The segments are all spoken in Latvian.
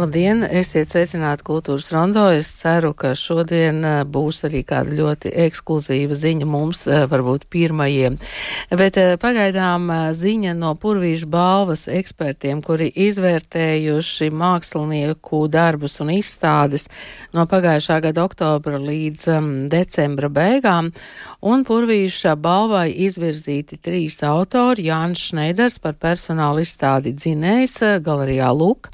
Labdien, esiet sveicināti kultūras rondo. Es ceru, ka šodien eh, būs arī kāda ļoti ekskluzīva ziņa mums, eh, varbūt pirmajiem. Bet eh, pagaidām ziņa no Purvīšu balvas ekspertiem, kuri izvērtējuši mākslinieku darbus un izstādes no pagājušā gada oktobra līdz um, decembra beigām. Un Purvīša balvai izvirzīti trīs autori - Jānis Šneiders par personāla izstādi dzinējs galerijā Luk,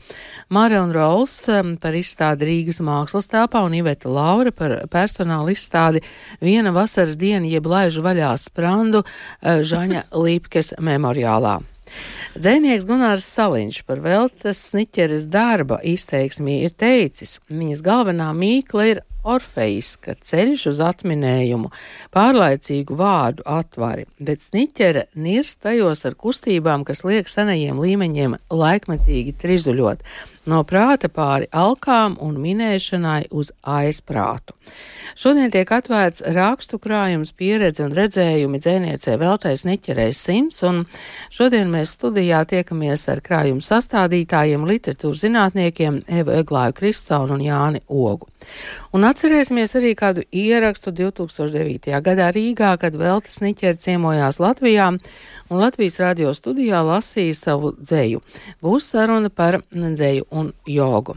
Mare un Rols um, par izstādi Rīgas mākslas tāpā un Iveta Laura par personāla izstādi Viena vasaras diena jeb laižu vaļā sprandu uh, Žaņa Līpkes memoriālā. Dzēnieks Gunārs Saliņš par Veltes sniķeres darba izteiksmī ir teicis, viņas galvenā mīkla ir orfeiska ceļš uz atminējumu, pārlaicīgu vārdu atvari, bet sniķere nirst tajos ar kustībām, kas liek senajiem līmeņiem laikmetīgi trizuļot no prāta pāri alkām un minēšanai uz aizprātu. Šodien tiek atvērts rakstu krājums pieredze un redzējumi dzēniecē veltais neķerēs simts, un šodien mēs studijā tiekamies ar krājumu sastādītājiem, literatūras zinātniekiem Evu Eglāju Kristsaunu un Jāni Ogu. Un atcerēsimies arī kādu ierakstu 2009. gadā Rīgā, kad Veltes Niķeri ciemojās Latvijā un Latvijas radio studijā lasīja savu dzēju. Būs saruna par dzēju un jogu.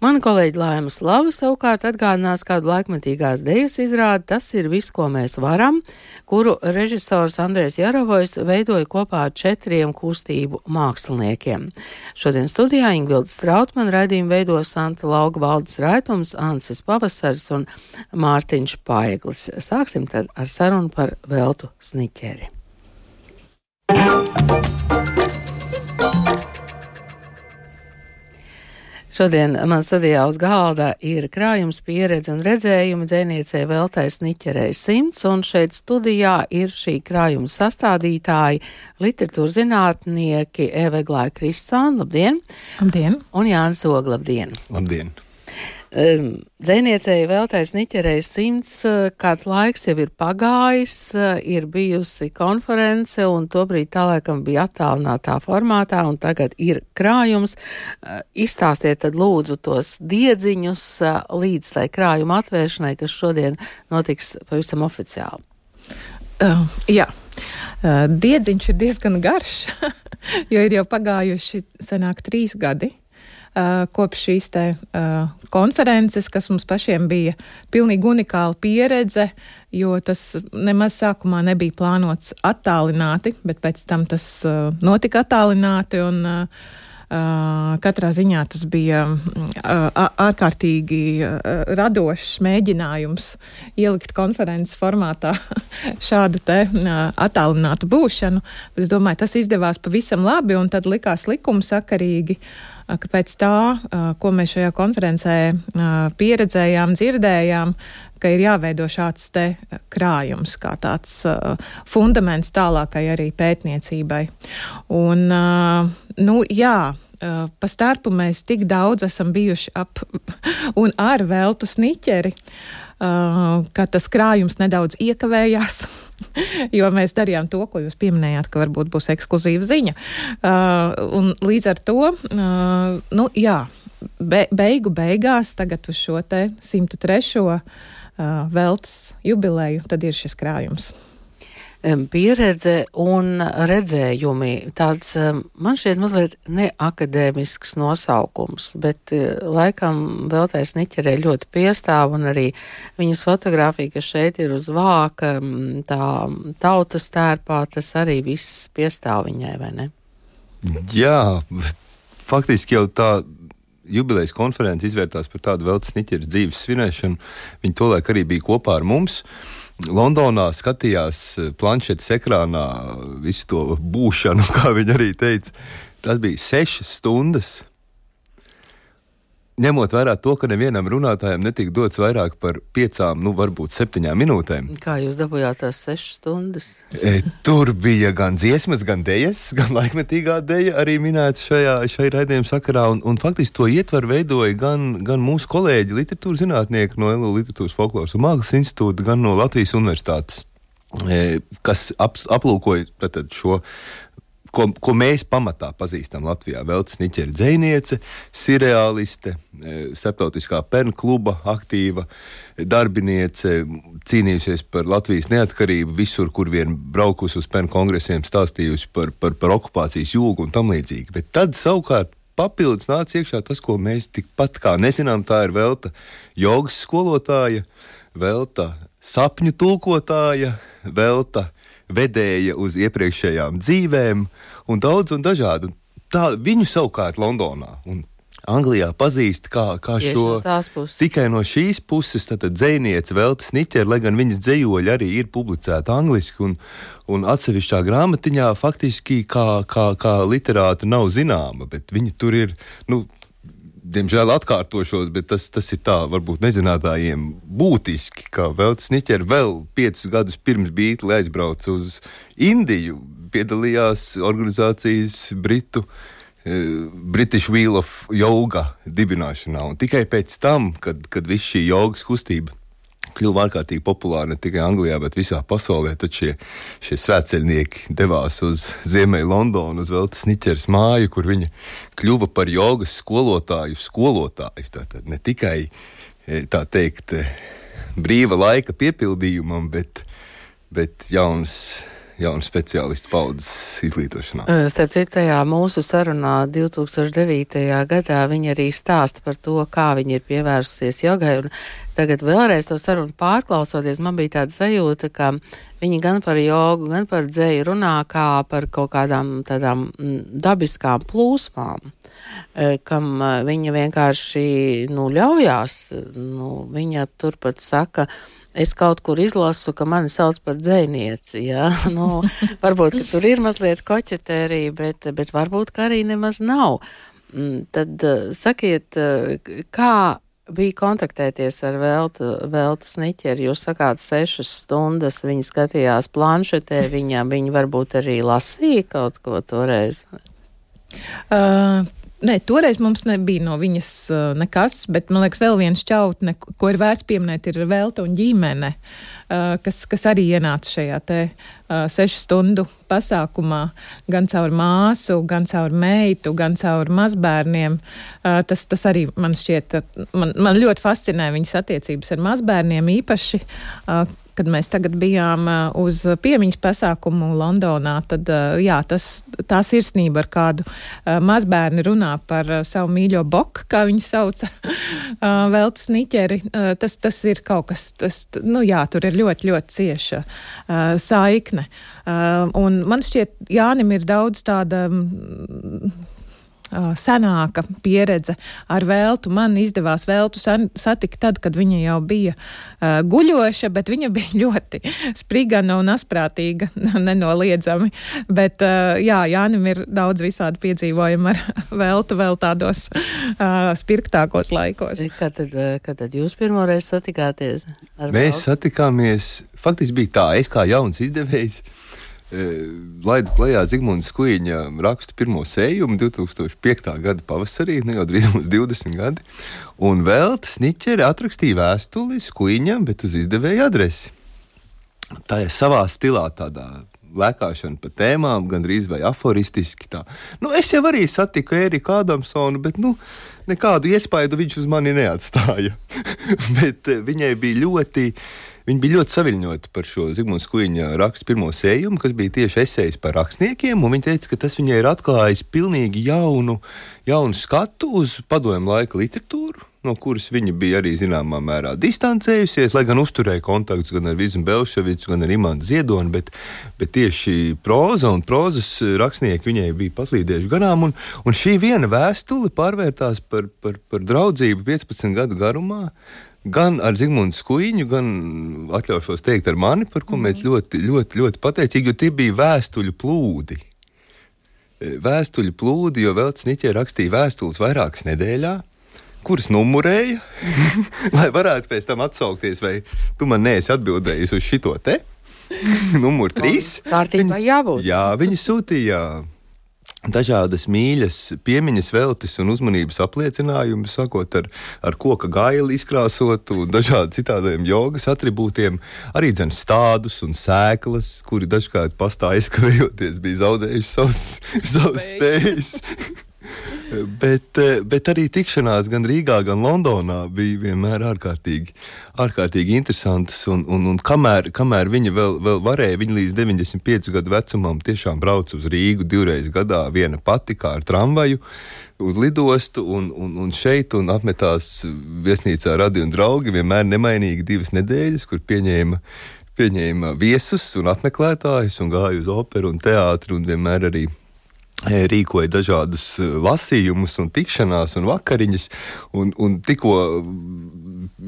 Mana kolēģi Laima Slava savukārt atgādinās kādu laikmetīgās dejas izrādi Tas ir viss, ko mēs varam, kuru režisors Andrēs Jaravojs veidoja kopā ar četriem kustību māksliniekiem. Šodien studijā Ingvilda Strautman raidījumu veido Santa Lauga valdes raitums Ansis Pavasars un Mārtiņš Paeglis. Sāksim tad ar sarunu par veltu sniķeri. Šodien man studijā uz galda ir krājums pieredze un redzējumi dzēniecei Veltais Niķerei simts, un šeit studijā ir šī krājuma sastādītāji, literatūra zinātnieki Eveglāja Kristāna, labdien! Labdien! Un Jānis Ogla, labdien! Labdien! Dzēniecēji veltais niķerējas simts, eh, kāds laiks jau ir pagājis, eh, ir bijusi konference, un tobrīd tā laikam bija attālinātā formātā, un tagad ir krājums. Eh, izstāstiet tad lūdzu tos diedziņus līdz tai krājuma atvēršanai, kas šodien notiks pavisam oficiāli. Uh, jā. Uh, diedziņš ir diezgan garš, jo ir jau pagājuši senāk trīs gadi Uh, kopš šīs te, uh, konferences, kas mums pašiem bija pilnīgi unikāla pieredze, jo tas nemaz sākumā nebija plānots attālināti, bet pēc tam tas uh, notika attālināti. Un, uh, Uh, katrā ziņā tas bija uh, ārkārtīgi uh, radošs mēģinājums ielikt konferences formātā šādu te attālinātu būšanu. Es domāju, tas izdevās pavisam labi un tad likās likumsakarīgi. sakarīgi ka pēc tā, ko mēs šajā konferencē pieredzējām, dzirdējām, ka ir jāveido šāds te krājums, kā tāds fundaments tālākai arī pētniecībai. Un, nu, jā, pa starpu mēs tik daudz esam bijuši ap un ar veltu sniķeri, ka tas krājums nedaudz iekavējās. jo mēs darījām to, ko jūs pieminējāt, ka varbūt būs ekskluzīva ziņa. Un līdz ar to, nu jā, be, beigu beigās, tagad uz šo te 103. veltes jubileju, tad ir šis krājums pieredze un redzējumi. Tāds man šķiet mazliet neakadēmisks nosaukums, bet e, laikam Veltais Niķerē ļoti piestāv un arī viņas fotografija, kas šeit ir uz vāka, tā tautas tērpā, tas arī viss piestāv viņai, vai ne? Jā, faktiski jau tā jubilejas konference izvērtās par tādu Veltes Niķeres dzīves svinēšanu. Viņa tolaik arī bija kopā ar mums. Uh, Londonā skatījās eh, planšetes ekrānā visu to būšanu, kā viņa arī teica. Tas bija sešas stundas ņemot vērā to, ka nevienam runātājam netika dots vairāk par piecām, nu, varbūt septiņām minūtēm. Kā jūs dabūjāt tās sešas stundas? E, tur bija gan dziesmas, gan dejas, gan laikmetīgā deja arī minēta šajā, šajā raidījuma sakarā. Un, un faktiski to ietvaru veidoja gan, gan mūsu kolēģi, literatūras zinātnieki no LU Literatūras folkloras un mākslas institūta, gan no Latvijas universitātes, e, kas ap, aplūkoja šo ko, ko mēs pamatā pazīstam Latvijā. Veltes Niķera dzēniece, seriāliste, e, starptautiskā pernu kluba aktīva darbiniece, cīnījusies par Latvijas neatkarību visur, kur vien braukusi uz pernu kongresiem, stāstījusi par, par, par okupācijas jūgu un tam līdzīgi. Bet tad savukārt papildus nāca iekšā tas, ko mēs tikpat kā nezinām, tā ir velta jogas skolotāja, velta sapņu tulkotāja, velta vedēja uz iepriekšējām dzīvēm un daudz un dažādu. Tā viņu savukārt Londonā un Anglijā pazīst kā, kā šo no tikai no šīs puses, tad dzēniece Velta Sniķer, lai gan viņas dzējoļi arī ir publicēti angliski un, un atsevišķā grāmatiņā faktiski kā, kā, kā literāta nav zināma, bet viņa tur ir, nu, diemžēl atkārtošos, bet tas, tas ir tā, varbūt nezinātājiem būtiski, ka Veltes Niķer vēl piecus gadus pirms Beatles aizbrauca uz Indiju, piedalījās organizācijas Britu Eh, British Wheel of Yoga dibināšanā. Un tikai pēc tam, kad, kad viss šī jogas kustība kļuva ārkārtīgi populāra ne tikai Anglijā, bet visā pasaulē, tad šie, šie svētceļnieki devās uz Ziemeļa Londonu, uz Veltes Niķeras māju, kur viņa kļuva par jogas skolotāju, skolotāju. Tātad ne tikai eh, tā teikt eh, brīva laika piepildījumam, bet, bet jaunas jaunu speciālistu paudzes izglītošanā. Starp citu, tajā mūsu sarunā 2009. gadā viņa arī stāsta par to, kā viņa ir pievērsusies jogai. Tagad vēlreiz to sarunu pārklausoties, man bija tāda sajūta, ka viņi gan par jogu, gan par dzēju runā kā par kaut kādām tādām dabiskām plūsmām, kam viņa vienkārši, nu, ļaujās. Nu, viņa turpat saka, es kaut kur izlasu, ka mani sauc par dzēnieci. Ja? Nu, varbūt tur ir mazliet koķetērija, bet, bet varbūt arī nemaz nav. Mm, tad eh, sakiet, kā bija kontaktēties ar Veltu, Veltu Sniķeri? Jūs sakāt, sešas stundas viņa skatījās planšetē, viņa, viņa varbūt arī lasīja kaut ko toreiz. Uh, Nē, toreiz mums nebija no viņas uh, nekas, bet man liekas, vēl viens čautne, ko ir vērts pieminēt, ir Velta un ģimene, uh, kas, kas arī ienāca šajā te uh, sešu stundu pasākumā, gan caur māsu, gan caur meitu, gan caur mazbērniem. Tas, tas arī man šķiet, man, man ļoti fascinē viņas attiecības ar mazbērniem īpaši. Uh, kad mēs tagad bijām uz piemiņas pasākumu Londonā, tad jā, tas, tā sirsnība, ar kādu mazbērni runā par savu mīļo boku, kā viņi sauca, veltes niķeri, tas, tas ir kaut kas, tas, nu jā, tur ir ļoti, ļoti cieša saikne. Un man šķiet, Jānim ir daudz tāda senāka pieredze ar veltu. Man izdevās veltu satikt tad, kad viņa jau bija uh, guļoša, bet viņa bija ļoti sprigana un asprātīga, nenoliedzami. Bet, uh, jā, Jānim ir daudz visādi piedzīvojumi ar veltu vēl tādos uh, spirgtākos laikos. Kad tad, kad tad jūs pirmoreiz satikāties? Mēs veltu? satikāmies, faktiski bija tā, es kā jauns izdevējs laidu klajā Zigmunds Kuiņa rakstu pirmo sējumu 2005. gada pavasarī, nu jau drīz mums 20 gadi, un vēl Sniķeri atrakstīja vēstuli Kuiņam, bet uz izdevēja adresi. Tā ir savā stilā tādā lēkāšana pa tēmām, gandrīz vai aforistiski. Tā. Nu, es jau arī satiku Eriku Adamsonu, bet nu, nekādu iespaidu viņš uz mani neatstāja. bet viņai bija ļoti Viņi bija ļoti saviņoti par šo Zigmunds Kuiņa rakstu pirmo sējumu, kas bija tieši esejs par rakstniekiem. Viņa teica, ka tas viņai ir atklājis pilnīgi jaunu, jaunu skatu uz padomu laika literatūru. No kuras viņa bija arī zināmā mērā distancējusies, lai gan uzturēja kontaktus gan ar Vizu Belševicu, gan ar Imants Ziedoni, bet, bet tieši proza un prozas rakstnieki viņai bija paslīdējuši garām. Un, un šī viena vēstule pārvērtās par, par, par draudzību 15 gadu garumā gan ar Zigmundu Skuiņu, gan atļaušos teikt ar mani, par ko mēs mhm. ļoti, ļoti, ļoti pateicīgi, jo tie bija vēstuļu plūdi. E, vēstuļu plūdi, jo vēl Sniķē rakstīja vēstules vairākas nedēļā, kuras numurēja, lai varētu pēc tam atsaukties, vai tu man neesi atbildējis uz šito te. Numur trīs. Kārtībā jābūt. Jā, viņi sūtīja dažādas mīļas, piemiņas, veltes un uzmanības apliecinājumus, sākot ar, ar koka gaili izkrāsotu un dažādiem citādiem jogas attribūtiem, arī dzen stādus un sēklas, kuri dažkārt pastāv aizkavējoties, bija zaudējuši savas, savas spējas. bet, eh, bet arī tikšanās gan Rīgā, gan Londonā bija vienmēr ārkārtīgi, ārkārtīgi interesantas. Un, un, un kamēr, kamēr viņa vēl, vēl varēja, viņa līdz 95 gadu vecumam tiešām brauca uz Rīgu divreiz gadā, viena pati kā ar tramvaju. Uz lidostu un, un, un šeit un apmetās viesnīcā radi un draugi vienmēr nemainīgi divas nedēļas, kur pieņēma pieņēma viesus un apmeklētājus, un gāja uz operu un teātru, un vienmēr arī rīkoja dažādus e, lasījumus, un tikšanās un vakariņas. Un, un tikko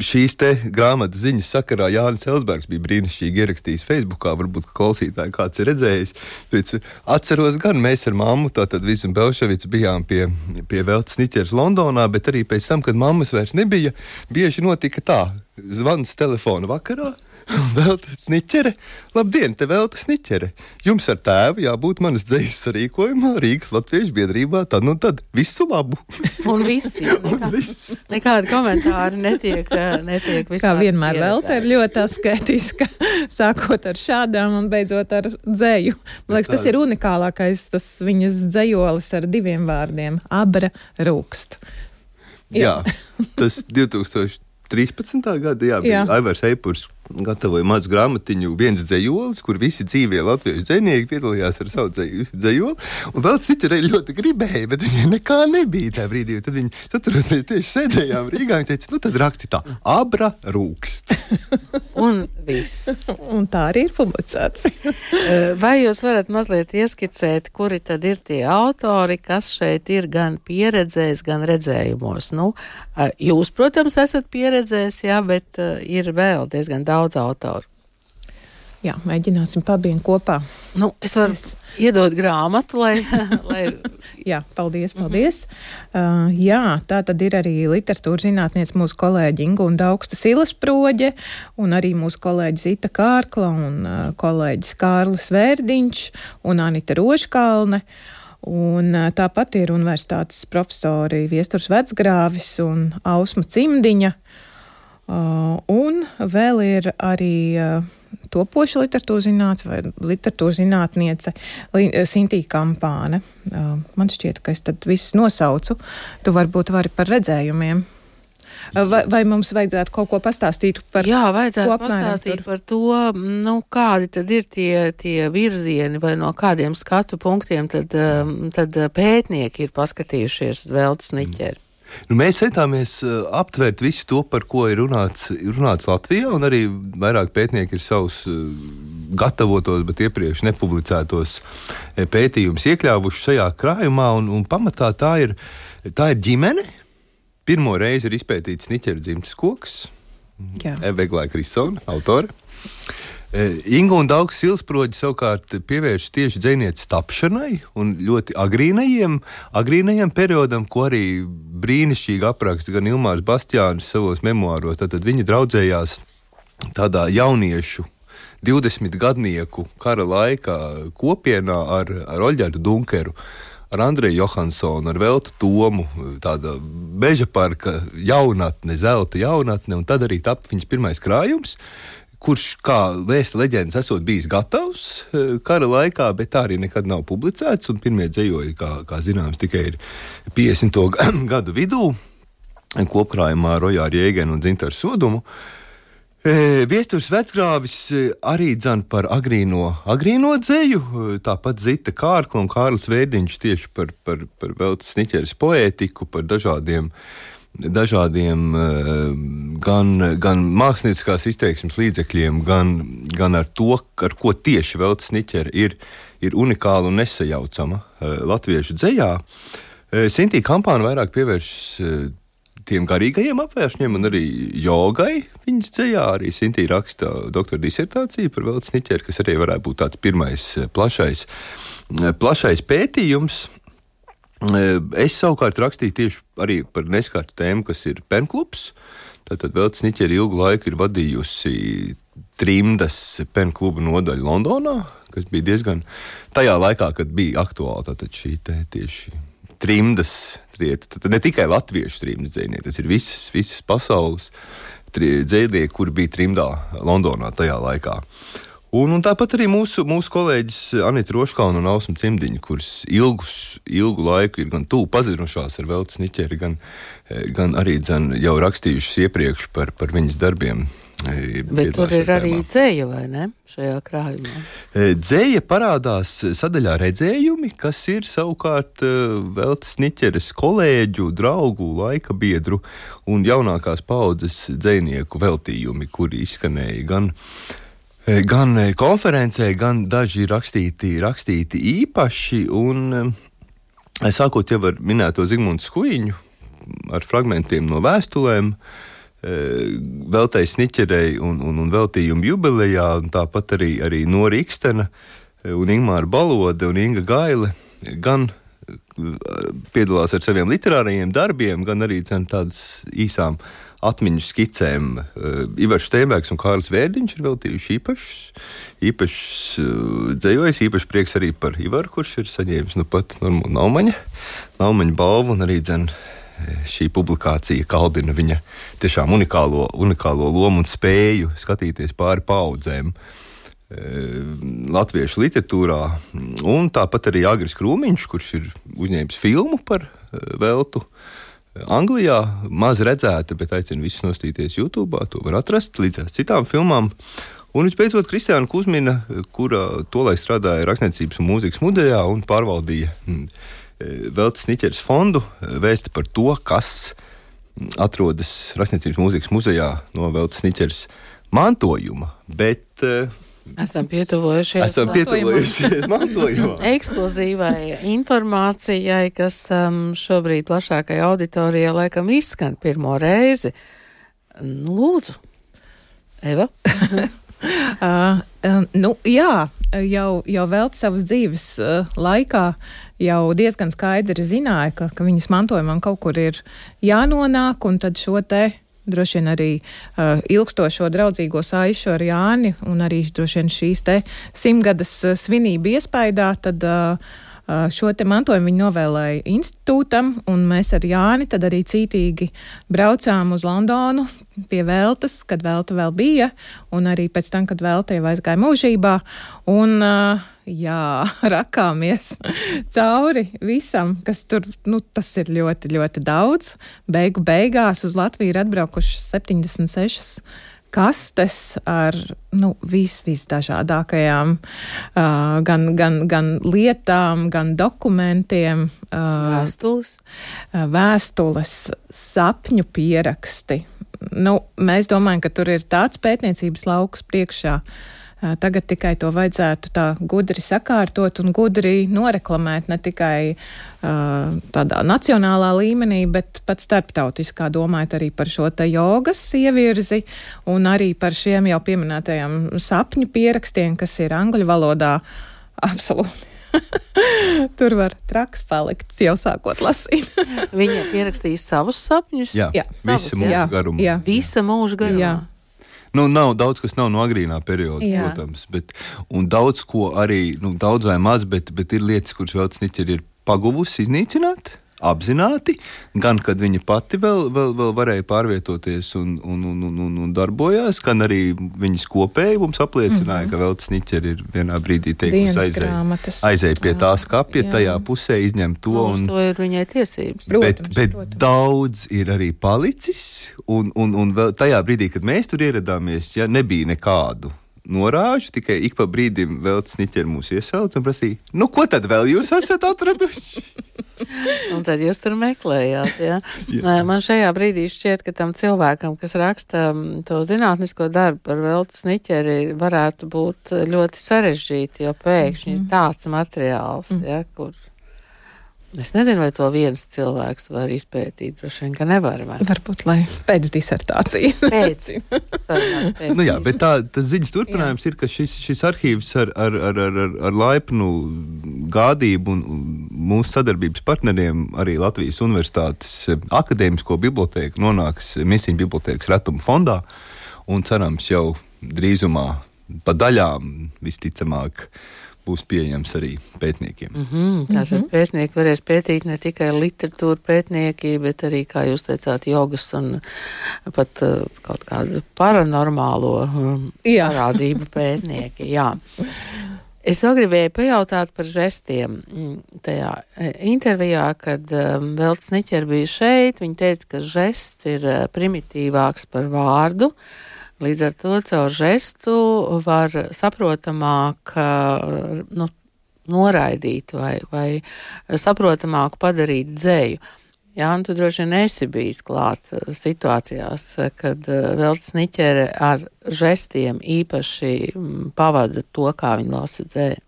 šīs grāmatas ziņas sakarā Jānis Elsbergs bija brīnišķīgi ierakstījis Facebookā. Varbūt klausītāji kāds ir redzējis. Pēc, atceros, gan mēs ar mammu, tātad visu Belševicu bijām pie, pie Veltes Niķeras Londonā, bet arī pēc tam, kad mammas vairs nebija, bieži notika tā. Zvans telefona vakarā Vēl tas niķere. Labdien, te vēl tas niķere. Jums ar tēvu jābūt manas dzīslas sarīkojumā Rīgas Latviešu biedrībā. Tad, nu tad, visu labu. Un visi. Nekā, viss. Nekādi komentāri netiek, eh, netiek Kā vienmēr vēl te ir ļoti asketiska, sākot ar šādām un beidzot ar dzēju. Man liekas, tas ir unikālākais, tas viņas dzējolis ar diviem vārdiem - abra rūkst. Jā, jā tas 2013. gada, jā, bija jā. Aivars Eipurs gatavoja mazu grāmatiņu, viens dzējolis, kur visi dzīvie latviešu dzinieki piedalījās ar savu dzējoli. Un vēl citi arī ļoti gribēja, bet viņiem nekā nebija tajā brīdī. Tad viņi, atceros, mēs tieši sēdējām Rīgā un teica, nu tad raksti tā, abra rūkst. un viss. un tā arī ir publicēts. Eh, vai jūs varat mazliet ieskicēt, kuri tad ir tie autori, kas šeit ir gan pieredzējis, gan redzējumos? Nu, eh, jūs, protams, esat pieredzējis, jā, bet uh, ir vēl diezgan daudz daudz autoru. Jā, mēģināsim pabien kopā. Nu, es varu es... iedot grāmatu, lai. lai... jā, paldies, paldies. Mm -hmm. uh, jā, tā tad ir arī literatūras zinātniece mūsu kolēģi Inga un Daugsta Silas Proģe, un arī mūsu kolēģi Zita Kārkla un uh, kolēģis Kārlis Vērdiņš un Anita Roškalne. Un uh, tāpat ir universitātes profesori Viesturs Vecgrāvis un Ausma Cimdiņa. Uh, un vēl ir arī uh, topoša literatūras zinātniece vai literatūras zinātniece Sintīna Kampāne. Uh, man šķiet, ka es tad visus nosaucu. Tu varbūt vari par redzējumiem. Vai, vai mums vajadzētu kaut ko pastāstīt par Jā, vajadzētu pastāstīt tur? par to, nu, kādi tad ir tie, tie virzieni vai no kādiem skatu punktiem tad, tad pētnieki ir paskatījušies uz Veltes Niķeri. Nu, mēs centāmies uh, aptvert visu to, par ko ir runāts, runāts Latvijā, un arī vairāk pētnieki ir savus uh, gatavotos, bet iepriekš nepublicētos eh, pētījumus iekļāvuši šajā krājumā. Un, un pamatā tā ir, tā ir ģimene. Pirmo reizi ir izpētīts Niķera dzimtes koks, Eveglē Krisona, autore. Eh, Inga un Daugs Silsproģi savukārt pievērš tieši dzinieces tapšanai un ļoti agrīnajiem, agrīnajiem periodam, ko arī brīnišķīgi apraksta gan Ilmārs Bastiānis savos memoāros. Tad viņi draudzējās tādā jauniešu 20 gadnieku kara laikā kopienā ar, ar Oļģertu Dunkeru. Ar Andreju Johansonu, ar Veltu Tomu, tāda beža parka jaunatne, zelta jaunatne, un tad arī tapu viņas pirmais krājums kurš, kā vēsta leģendas, esot bijis gatavs eh, kara laikā, bet tā arī nekad nav publicēts. Pirmie dzējoļi, kā, kā zināms, tikai ir 50. gadu vidū kopkrājumā ar Rojāru Jēgenu un Dzintaru Sodumu. E, Viestures vecgrāvis e, arī dzan par agrīno, agrīno dzēju, e, tāpat Zita Kārkla un Kārlis Vērdiņš tieši par, par, par Veltes Sniķeres poētiku, par dažādiem uh, dažādiem eh, gan, gan mākslinieckās izteiksmes līdzekļiem, gan, gan ar to, ar ko tieši Veltes Niķere ir, ir unikāla un nesajaucama eh, latviešu dzējā. Eh, Sintīna kampāna vairāk pievēršas tiem garīgajiem apvēršņiem un arī jogai. Viņas ceļā arī Sintīna raksta doktora disertāciju par Veltes Niķeri, kas arī varētu būt tāds pirmais plašais, plašais pētījums Es savukārt rakstīju tieši arī par neskārtu tēmu, kas ir penklubs. Tātad vēl Sniķeri ilgu laiku ir vadījusi trimdas penu kluba nodaļa Londonā, kas bija diezgan tajā laikā, kad bija aktuāla šī tieši trimdas lieta. Tad ne tikai latviešu trimdas dzinieki, tas ir visas, visas pasaules dzinieki, kuri bija trimdā Londonā tajā laikā. Un, un tāpat arī mūsu, mūsu kolēģis Anita Roškalna un Ausma Cimdiņa, kuras ilgus, ilgu laiku ir gan tuvu pazinušās ar Veltes Niķeri, gan, gan arī dzen, jau rakstījušas iepriekš par, par viņas darbiem. E, Bet tur ir arī dzēja, vai ne? Šajā krājumā. Dzēja parādās sadaļā redzējumi, kas ir savukārt Veltes Niķeres kolēģu, draugu, laika biedru un jaunākās paudzes dzējnieku veltījumi, kuri izskanēja gan Eh, gan eh, konferencē, gan daži rakstīti, rakstīti īpaši. Un, eh, sākot ar minēto Zigmundu Skuiņu, ar fragmentiem no vēstulēm, veltējis Niķerei un, un, un veltījumu jubilejā, un tāpat arī, arī Nora Ikstena un Ingmāra Balode un Inga Gaile gan piedalās ar saviem literārajiem darbiem, gan arī tādas īsām atmiņu skicēm. Uh, Ivars Steinbergs un Kārlis Vērdiņš ir veltījuši īpašs, īpašs uh, dzējojis, īpaši prieks arī par Ivaru, kurš ir saņēmis nu pat Naumaņa, Naumaņa balvu un arī dzen. Šī publikācija kaldina viņa tiešām unikālo, unikālo lomu un spēju skatīties pāri paudzēm. Latviešu literatūrā, un tāpat arī Agris Krūmiņš, kurš ir uzņēmis filmu par veltu, uh, Anglijā maz redzēta, bet aicinu visus nostīties YouTube. To var atrast līdz ar citām filmām. Un visbeidzot, Kristiāna Kusmina, kura tolaik strādāja Rakstniecības un mūzikas muzejā un pārvaldīja mm, Veltes Niķers fondu, vēsta par to, kas atrodas Rakstniecības mūzikas muzejā no Veltes Niķers mantojuma. Bet, uh, Esam pietuvojušies, Esam pietuvojušies mantojumam. Ekskluzīvai informācijai, kas um, šobrīd plašākai auditorijai laikam izskan pirmo reizi. Nu, lūdzu, Eva. uh, uh, nu, jā, jau, jau vēl savas dzīves uh, laikā jau diezgan skaidri zināja, ka, ka viņas mantojumam kaut kur ir jānonāk, un tad šo te droši vien arī uh, ilgstošo draudzīgo saišu ar Jāni un arī droši vien šīs te simtgadas uh, svinību iespaidā, tad uh, uh, šo te mantojumu viņi novēlēja institūtam, un mēs ar Jāni tad arī cītīgi braucām uz Londonu pie Veltes, kad Velta vēl bija, un arī pēc tam, kad Velta jau aizgāja mūžībā, un uh, jā, rakāmies cauri visam, kas tur, nu, tas ir ļoti, ļoti daudz. Beigu beigās uz Latviju ir atbraukušas 76 kastes ar nu, vis, visdažādākajām uh, gan, gan, gan lietām, gan dokumentiem. Uh, vēstules. Vēstules, sapņu pieraksti. Nu, mēs domājam, ka tur ir tāds pētniecības lauks priekšā. Uh, Tagad tikai to vajadzētu tā gudri sakārtot un gudri noreklamēt ne tikai uh, tādā nacionālā līmenī, bet pat starptautiskā domājot arī par šo te jogas ievirzi un arī par šiem jau pieminētajiem sapņu pierakstiem, kas ir angļu valodā absolūti. Tur var traks palikt, jau sākot lasīt. Viņa pierakstīja savus sapņus. Jā, jā savus, visa mūža garumā. Jā. Visa mūža garumā. Jā. Nu, nav daudz, kas nav no agrīnā perioda, Jā. protams. Bet, un daudz ko arī, nu, daudz vai maz, bet, bet ir lietas, kuras vēl Sniķeri ir paguvusi iznīcināt apzināti, gan kad viņa pati vēl, vēl, vēl varēja pārvietoties un, un, un, un, un, un darbojās, gan arī viņas kopēji mums apliecināja, mm -hmm. ka vēl Sniķeri ir vienā brīdī teikusi aizēja, aizēja pie tās kapja, jā. tajā pusē izņemt to. Nu, un, to ir viņai tiesības. Protams, bet bet protams. daudz ir arī palicis, un, un, un vēl tajā brīdī, kad mēs tur ieradāmies, ja nebija nekādu norāžu, tikai ik pa brīdim vēl sniķeri mūs iesauca un prasīja, nu ko tad vēl jūs esat atraduši? un tad jūs tur meklējāt, jā. jā. Man šajā brīdī šķiet, ka tam cilvēkam, kas raksta to zinātnisko darbu par veltu sniķeri, varētu būt ļoti sarežģīti, jo pēkšņi mm ir tāds materiāls, mm jā, kur Es nezinu, vai to viens cilvēks var izpētīt. Droši vien, ka nevar. Vai? Varbūt, lai pēc disertācijas. Pēc. pēc nu jā, bet tā, tas ziņas turpinājums jā. ir, ka šis, šis arhīvs ar, ar, ar, ar, ar laipnu gādību un mūsu sadarbības partneriem, arī Latvijas Universitātes akadēmisko biblioteku, nonāks Misiņu bibliotekas retuma fondā un cerams jau drīzumā pa daļām visticamāk būs pieejams arī pētniekiem. Mm -hmm, Tātad mm -hmm. pētnieki varēs pētīt ne tikai literatūru pētnieki, bet arī, kā jūs teicāt, jogas un pat uh, kaut kādu paranormālo um, parādību pētnieki. Jā. Es vēl gribēju pajautāt par žestiem. Mm, tajā e, intervijā, kad um, Veltes Niķer bija šeit, viņa teica, ka žests ir uh, primitīvāks par vārdu. Uh, Līdz ar to caur žestu var saprotamāk nu, noraidīt vai, vai saprotamāku padarīt dzēju. Jā, un tu droši vien esi bijis klāt situācijās, kad Veltes Niķere ar žestiem īpaši pavada to, kā viņa lasa dzēju.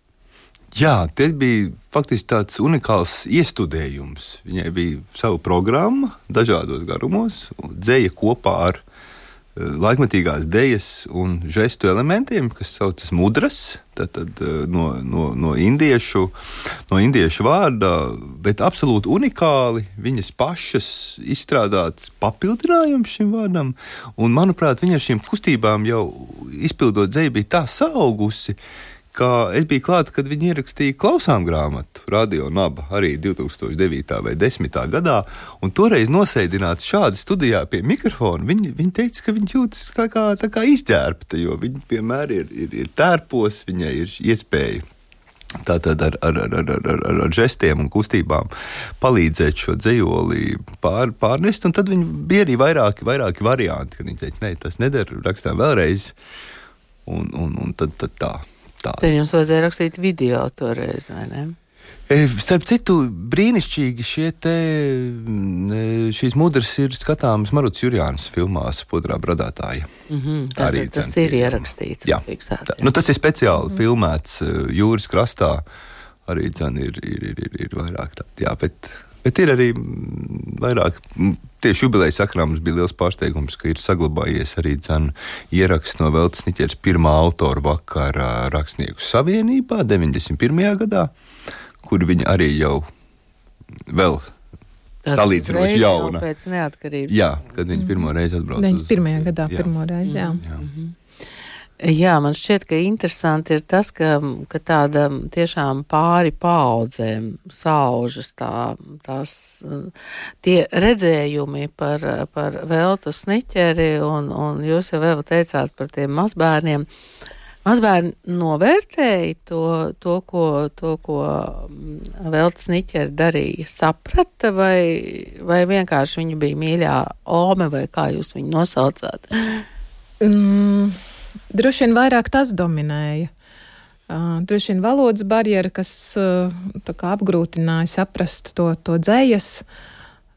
Jā, tas bija faktiski tāds unikāls iestudējums. Viņai bija sava programma, dažādos garumos, dzēja kopā ar laikmatīgās dejas un žestu elementiem, kas saucas mudras, tad, tad, eh, no, no, no, indiešu, no indiešu vārda, bet absolūti unikāli viņas pašas izstrādāts papildinājums šim vārdam. Un, manuprāt, viņa ar šīm kustībām jau izpildot dzēju bija tā saugusi ka es biju klāts, kad viņi ierakstīja klausām grāmatu, radio naba arī 2009. vai 2010. gadā. Toreiz nosēdināts šādi studijā pie mikrofona, viņi, viņi teica, ka viņi jūtas tā kā, tā kā izģērbta, jo viņi vienmēr ir, ir, ir tērpos, viņai ir iespēja. Tātad ar, ar, ar, ar, ar, ar, ar žestiem un kustībām palīdzēt šo dzējoli pār, pārnest. Tad bija arī vairāki, vairāki varianti, kad viņi teica, nē, tas neder, rakstām vēlreiz. Un, un, un tad, tad tā tāda. Tad jums vajadzēja rakstīt video toreiz, vai ne? E, starp citu, brīnišķīgi šie te, šīs mudras ir skatāmas Maruts Jurjānas filmās Podrā bradātāja. Mm -hmm, tā, Arī tas cen, ir ierakstīts. Jā, tā. Nu, tas ir speciāli mm -hmm. filmēts e, jūras krastā. Arī dzen, ir, ir, ir, ir, ir vairāk tādu, jā, bet, bet ir arī vairāk tieši jubilejas sakrā mums bija liels pārsteigums, ka ir saglabājies arī ieraksts no Veltes Niķers pirmā autora vakara rakstnieku savienībā 91. gadā, kur viņi arī jau vēl salīdzinoši jauna. Pēc neatkarības. Jā, kad viņi pirmo reizi atbrauca. 91. Uz... gadā jā. pirmo reizi, jā. jā. Mm -hmm. Jā, man šķiet, ka interesanti ir tas, ka, ka tāda tiešām pāri paudzēm saužas tā, tās, tie redzējumi par, par veltu sniķeri, un, un jūs jau vēl teicāt par tiem mazbērniem. Mazbērni novērtēja to, to, ko, to, ko Veltes Niķeri darīja, saprata, vai, vai vienkārši viņa bija mīļā ome, vai kā jūs viņu nosaucāt? Mm. Droši vien vairāk tas dominēja. Uh, droši vien valodas barjera, kas uh, apgrūtināja saprast to, to dzējas.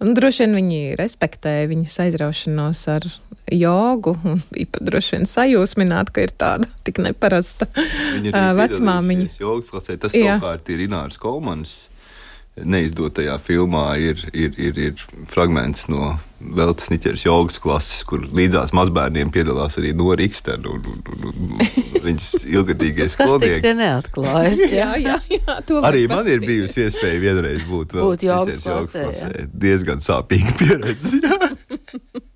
Un droši vien viņi respektēja viņas aizraušanos ar jogu, bija pat droši vien sajūsmināti, ka ir tāda tik neparasta vecmāmiņa. Jogas klasē tas Jā. savukārt ir Inārs Kolmans neizdotajā filmā ir, ir, ir, ir fragments no Veltes Niķeras jogas klases, kur līdzās mazbērniem piedalās arī Nora Ikstena un, un, un, un viņas ilgadīgie skolnieki. Tas neatklājas. jā, jā, jā, arī man ir bijusi iespēja vienreiz būt Veltes Niķeras jogas klasē. klasē. Diezgan sāpīga pieredze.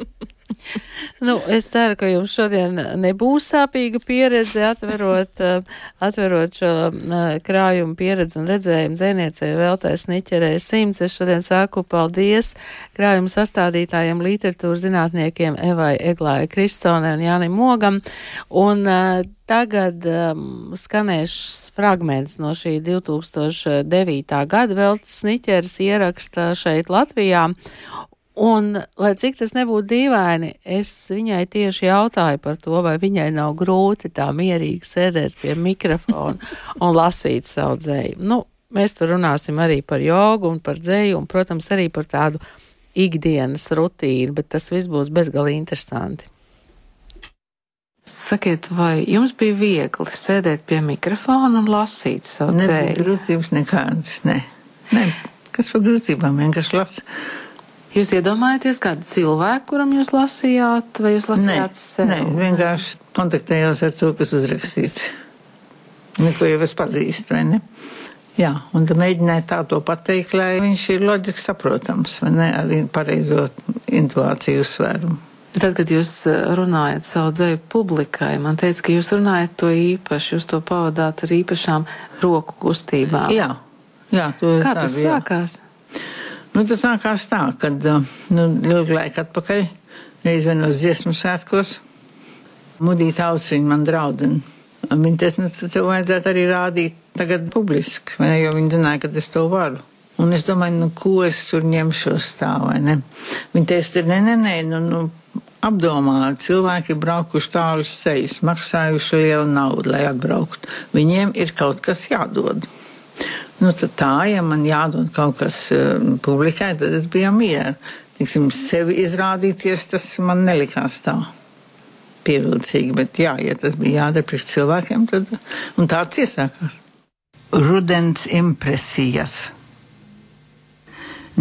Nu, es ceru, ka jums šodien nebūs sāpīga pieredze atverot, eh, atverot šo eh, krājumu pieredzi un redzējumu dzēniecei vēltais niķerē simts. Es šodien saku paldies krājumu sastādītājiem, literatūras zinātniekiem Evai Eglāja Kristonē un Jānim Mogam. Un, uh, Tagad um, skanēs fragments no šī 2009. gada Veltes Sniķeres ieraksta šeit Latvijā, Un, lai cik tas nebūtu dīvaini, es viņai tieši jautāju par to, vai viņai nav grūti tā mierīgi sēdēt pie mikrofona un lasīt savu dzēju. Nu, mēs tur runāsim arī par jogu un par dzēju, un, protams, arī par tādu ikdienas rutīnu, bet tas viss būs bezgalīgi interesanti. Sakiet, vai jums bija viegli sēdēt pie mikrofona un lasīt savu dzēju? Nebija grūtības nekādas, ne. ne. Kas par grūtībām vienkārši lasa. Jūs iedomājaties kādu cilvēku, kuram jūs lasījāt, vai jūs lasījāt nē, sev? Nē, vienkārši kontaktējos ar to, kas uzrakstīts. Neko jau es pazīstu, vai ne? Jā, un tad mēģināju tā to pateikt, lai viņš ir loģiski saprotams, vai ne, arī pareizo intuāciju uzsvērumu. Tad, kad jūs eh, runājat savu dzēju publikai, man teica, ka jūs runājat to īpaši, jūs to pavadāt ar īpašām roku kustībām. Jā, jā. To Kā tas bija, jā. Nu, tas sākās tā, kad nu, ilgu laiku atpakaļ, reiz vienos dziesmu svētkos, mudīt ausiņu man draudini. Viņa teica, nu, tev vajadzētu arī rādīt tagad publiski, ne, jo viņa zināja, ka es to varu. Un es domāju, nu, ko es tur ņemšos tā, vai ne? Viņa teica, nē, nē, nē, nu, nu, apdomā, cilvēki braukuši tālus ceļus, maksājuši lielu naudu, lai atbrauktu. Viņiem ir kaut kas jādod. Nu, tā, ja man jādod kaut kas uh, publikai, tad es biju mieru. Tiksim, sevi izrādīties, tas man nelikās tā pievilcīgi, bet jā, ja tas bija jādara priekš cilvēkiem, tad, un tāds iesākās. Rudens impresijas.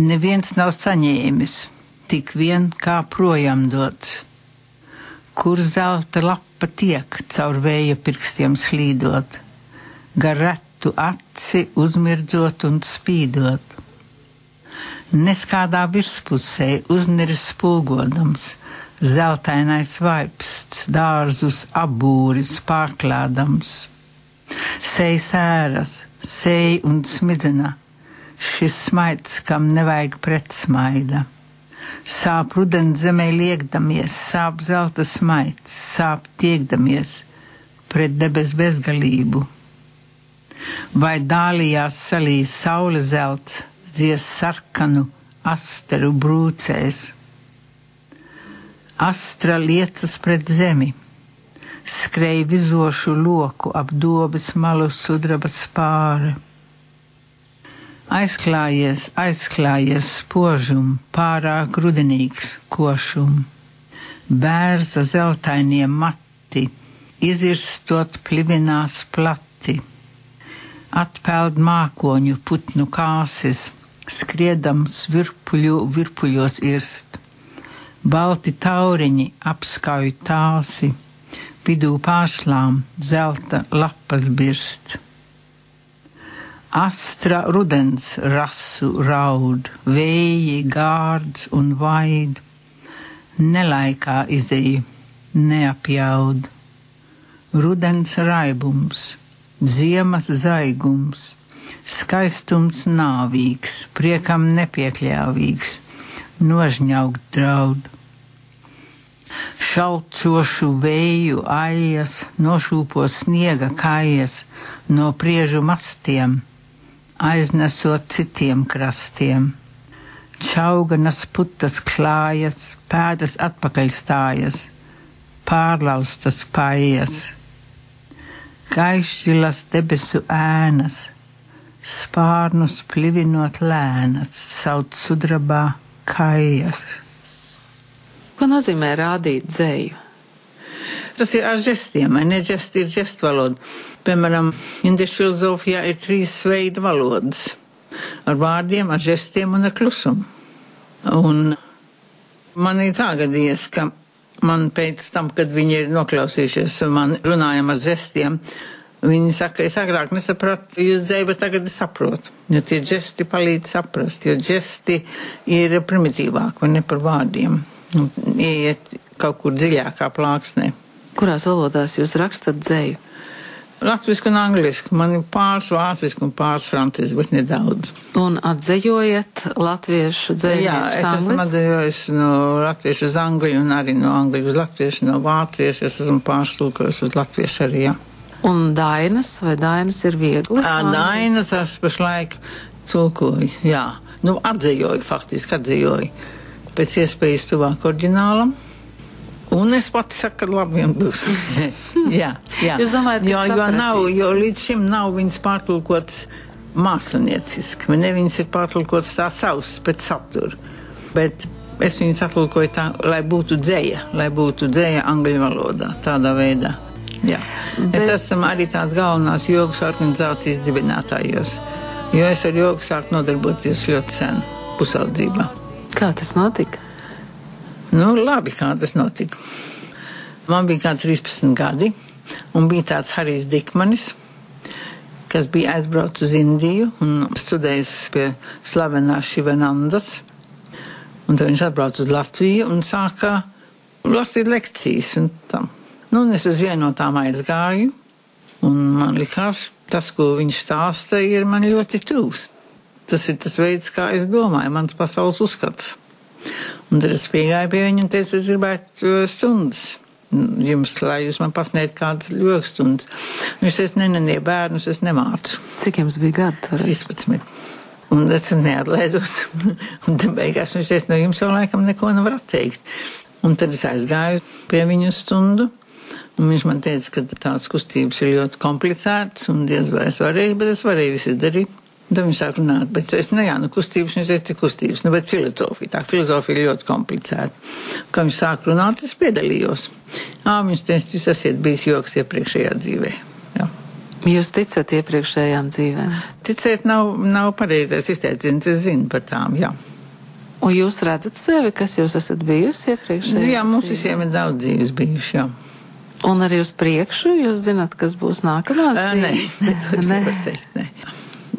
Neviens nav saņēmis, tik vien kā projām dots. Kur zelta lapa tiek caur vēja pirkstiem slīdot, gar retu aci uzmirdzot un spīdot. Neskādā virspusē uzniris spulgodams, zeltainais vaipsts dārzus abūris pārklādams. Sej sēras, sej un smidzina, šis smaids, kam nevajag pretsmaida. Sāp rudens zemē liekdamies, sāp zelta smaids, sāp tiekdamies pret debes bezgalību. Vai dālijās salīs saule zelts, dzies sarkanu asteru brūcēs. Astra liecas pret zemi, skrej vizošu loku ap dobas malu sudraba spāre. Aizklājies, aizklājies spožum, pārāk rudenīgs košum, bērza zeltainie mati, izirstot plivinās plati, atpeld mākoņu putnu kāsis, skriedams virpuļu virpuļos irst, balti tauriņi apskauj tāsi, vidū pārslām zelta lapas birst. Astra rudens rasu raud, vēji gārds un vaid, nelaikā izēja, neapjaud. Rudens raibums, ziemas zaigums, skaistums nāvīgs, priekam nepiekļāvīgs, nožņaukt draud. Šalcošu vēju aijas, nošūpo sniega kājas no priežu mastiem, aiznesot citiem krastiem. Čauganas putas klājas, pēdas atpakaļ stājas, pārlaustas paijas, gaišilas debesu ēnas, spārnus plivinot lēnas, sauc sudrabā kājas. Ko nozīmē rādīt dzēju? Tas ir ar žestiem, ne? Žesti ir žestu valoda. Piemēram, indiešu filozofijā ir trīs veidi valodas. Ar vārdiem, ar žestiem un ar klusumu. Un man ir tā gadījies, ka man pēc tam, kad viņi ir noklausījušies, man runājam ar žestiem, Viņi saka, es agrāk nesapratu jūs dzēju, bet tagad es saprotu. Jo tie žesti palīdz saprast, jo žesti ir primitīvāk un ne par vārdiem. Un Iet kaut kur dziļākā plāksnē. Kurās valodās jūs rakstat dzēju? Latvijas un angliski. Man ir pāris vāciski un pāris franciski, bet nedaudz. Un atzējojat latviešu dzēju? Jā, es esmu atdevējis no latviešu uz angļu un arī no angļu uz latviešu, no vāciešu. Es esmu pārstulkojis uz latviešu arī, jā. Un dainas, vai dainas ir viegli? Ā, Dainas es pašlaik tulkoju, jā. Nu, atzējoju, faktiski atzējoju. Pēc iespējas tuvāk oriģinālam. Un es pati saku, ka labi vien būs. jā, jā. Jūs domājat, ka jo, jo, nav, jo līdz šim nav viņas pārtulkots mākslinieciski. Ne viņas ir pārtulkots tā savs pēc satura. Bet es viņas atlūkoju tā, lai būtu dzēja, lai būtu dzēja angļu valodā, tādā veidā. Jā. Bet... Es esmu arī tās galvenās jogas organizācijas dibinātājos, jo es ar jogu sāku nodarboties ļoti sen, pusaudzībā. Kā tas notika? Nu, labi, kā tas notika. Man bija kā 13 gadi, un bija tāds Harijs Dikmanis, kas bija aizbraucis uz Indiju un studējis pie slavenās Šivanandas. Un tad viņš atbrauca uz Latviju un sāka lasīt lekcijas un tam. Nu, un es uz vienu no tām aizgāju, un man likās, tas, ko viņš stāsta, ir man ļoti tūs. Tas ir tas veids, kā es domāju, mans pasaules uzskats. Un tad es piegāju pie viņa un teicu, es gribētu stundas jums, lai jūs man pasniegtu kādas ļokstundas. Viņš teica, ne, ne, ne, bērnus es nemācu. Cik jums bija gadi? 13. Un es neatlēdos. un tad beigās viņš teica, no jums jau laikam neko nevar atteikt. Un tad es aizgāju pie viņa stundu. Un viņš man teica, ka tādas kustības ir ļoti komplicētas un diez vai es varēju, bet es varēju visu darīt. Tad viņš sāk runāt, bet es, nu jā, nu kustības, viņš teica, kustības, nu bet filozofija, tā filozofija ir ļoti komplicēta. Kad viņš sāk runāt, es piedalījos. Ā, viņš teica, jūs esat bijis joks iepriekšējā dzīvē. Jā. Jūs ticat iepriekšējām dzīvēm? Ticēt nav, nav pareizais izteiciens, es zinu par tām, jā. Un jūs redzat sevi, kas jūs esat bijusi iepriekšējā? Nu, jā, mums dzīvē? visiem ir daudz dzīves bijuši, jā. Un arī uz priekšu jūs zināt, kas būs nākamās Nē, teikt, nē.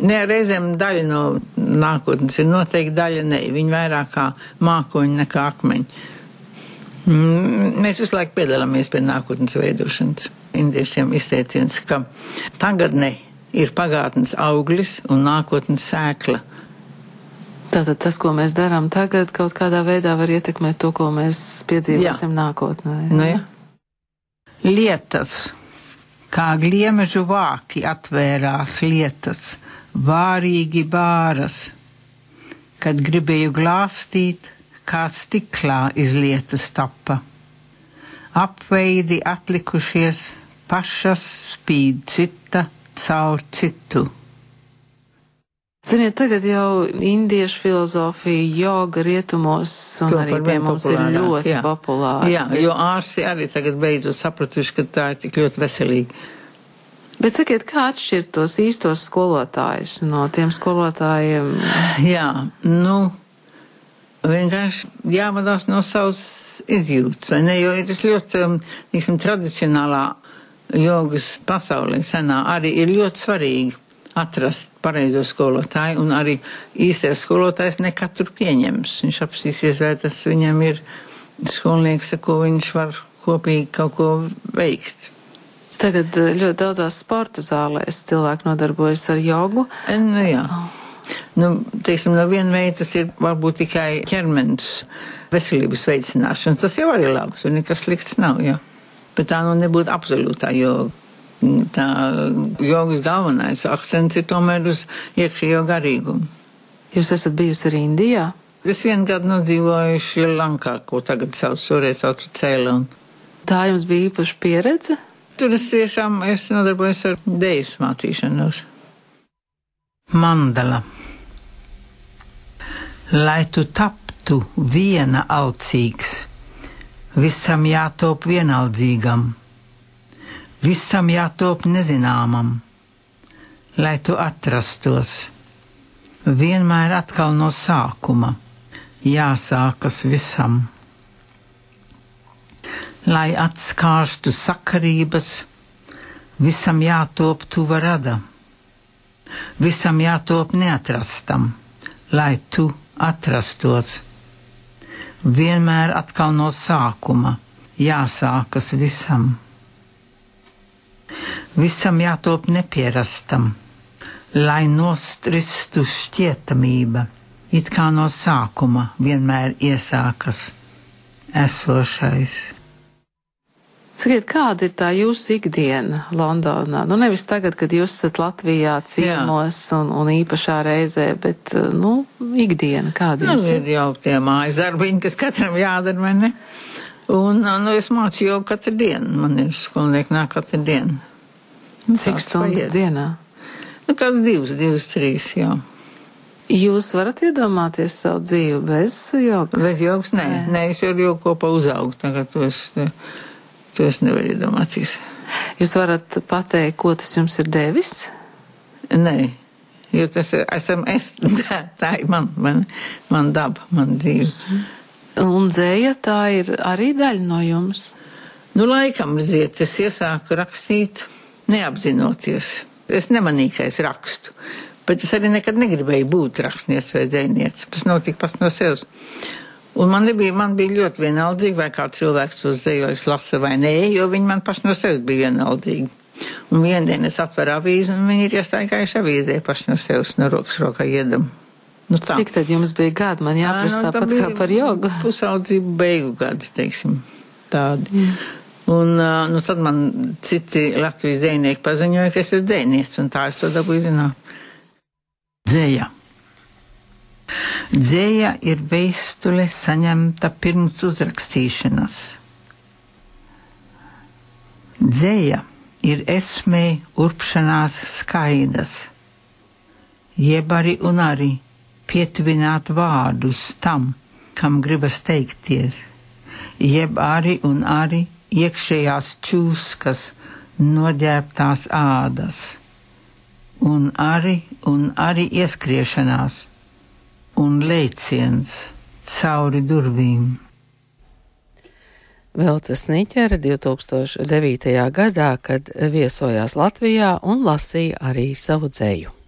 Nē, reizēm daļa no nākotnes ir noteikti daļa nē. Viņi vairāk kā mākoņi nekā akmeņi. Mm, Mēs visu laiku piedalāmies pie nākotnes veidošanas. Indiešiem izteiciens, ka tagadne ir pagātnes auglis un nākotnes sēkla. Tātad tas, ko mēs darām tagad, kaut kādā veidā var ietekmēt to, ko mēs piedzīvosim nākotnē. Nu, ja? Lietas, kā gliemežu vāki atvērās lietas, vārīgi bāras, kad gribēju glāstīt, kā stiklā iz lietas tappa. Apveidi atlikušies, pašas spīd cita caur citu. Ziniet, tagad jau indiešu filozofija, joga rietumos un Kļuva arī pie mums ir ļoti jā. populāra. Jā, jo ārsti arī tagad beidzot sapratuši, ka tā ir tik ļoti veselīga. Bet sakiet, kā atšķirt tos īstos skolotājus no tiem skolotājiem? Jā, nu, vienkārši jāvadās no savas izjūtas, vai ne? Jo ir ļoti, um, tiksim, tradicionālā jogas pasaulē senā arī ir ļoti svarīgi atrast pareizo skolotāju, un arī īstais skolotājs ne katru pieņems. Viņš apsīsies, vai tas viņam ir skolnieks, ar ko viņš var kopīgi kaut ko veikt. Tagad eh, ļoti daudzās sporta zālēs cilvēki nodarbojas ar jogu. Nu, jā. Nu, teiksim, no viena veida tas ir varbūt tikai ķermenis veselības veicināšana. Tas jau arī labs, un nekas slikts nav, jā. Bet tā nu nebūtu absolūtā joga. Tā jogas galvenais akcents ir tomēr uz iekšējo garīgumu. Jūs esat bijusi arī Indijā? Es vienu gadu nodzīvoju Šrilankā, ko tagad sauc, toreiz sauc Ceylon. Tā jums bija īpaša pieredze? Tur es tiešām es nodarbojos ar dēļas mācīšanos. Mandala. Lai tu taptu viena alcīgs, visam jātop vienaldzīgam, visam jātop nezināmam, lai tu atrastos, vienmēr atkal no sākuma, jāsākas visam lai atskārstu sakarības, visam jātop tuva rada, visam jātop neatrastam, lai tu atrastos. Vienmēr atkal no sākuma jāsākas visam. Visam jātop nepierastam, lai nostristu šķietamība, it kā no sākuma vienmēr iesākas esošais. Sakiet, kāda ir tā jūsu ikdiena Londonā? Nu, nevis tagad, kad jūs esat Latvijā ciemos un, un īpašā reizē, bet, nu, ikdiena kāda Nu, ir? ir jau tie mājas darbiņi, kas katram jādara, vai ne? Un, nu, es mācu jau katru dienu. Man ir skolnieki nāk katru dienu. Nu, Cik stundas paiet. dienā? Nu, kāds divas, divas, trīs, jā. Jūs varat iedomāties savu dzīvi bez jogas? Bet joks, nē, Nē. nē, es jau joku kopā uzaugu, tagad es, to es nevaru iedomāties. Jūs varat pateikt, ko tas jums ir devis? Nē, jo tas ir, esam es, tā, tā ir man, man, man daba, man dzīve. Un dzēja tā ir arī daļa no jums. Nu, laikam, ziet, es iesāku rakstīt neapzinoties. Es es rakstu, bet es arī nekad negribēju būt rakstnieks vai dzēnieks. Tas notika pats no sevis. Un man bija, man bija ļoti vienaldīgi, vai kā cilvēks to zējojas lasa vai nē, jo viņi man paši no sevis bija vienaldīgi. Un vienā dienā es atveru avīzi, un viņi ir iestaigājuši avīzē paši no sevis no rokas rokā iedam. Nu, tā. Cik tad jums bija gadi? Man jāprasa nu, tāpat kā par jogu. Pusaudzību beigu gadi, teiksim, tādi. Mm. Un nu, tad man citi Latvijas dzēnieki paziņoja, ka es esmu dzēnieks, un tā es to dabūju zināt. Dzēja. Dzēja ir vēstule saņemta pirms uzrakstīšanas. Dzēja ir esmē urpšanās skaidas, jeb arī un arī pietuvināt vārdus tam, kam gribas teikties, jeb arī un arī iekšējās čūskas noģērbtās ādas, un arī un arī ieskriešanās un lēciens cauri durvīm. Veltes Niķere 2009. gadā, kad viesojās Latvijā un lasīja arī savu dzēju.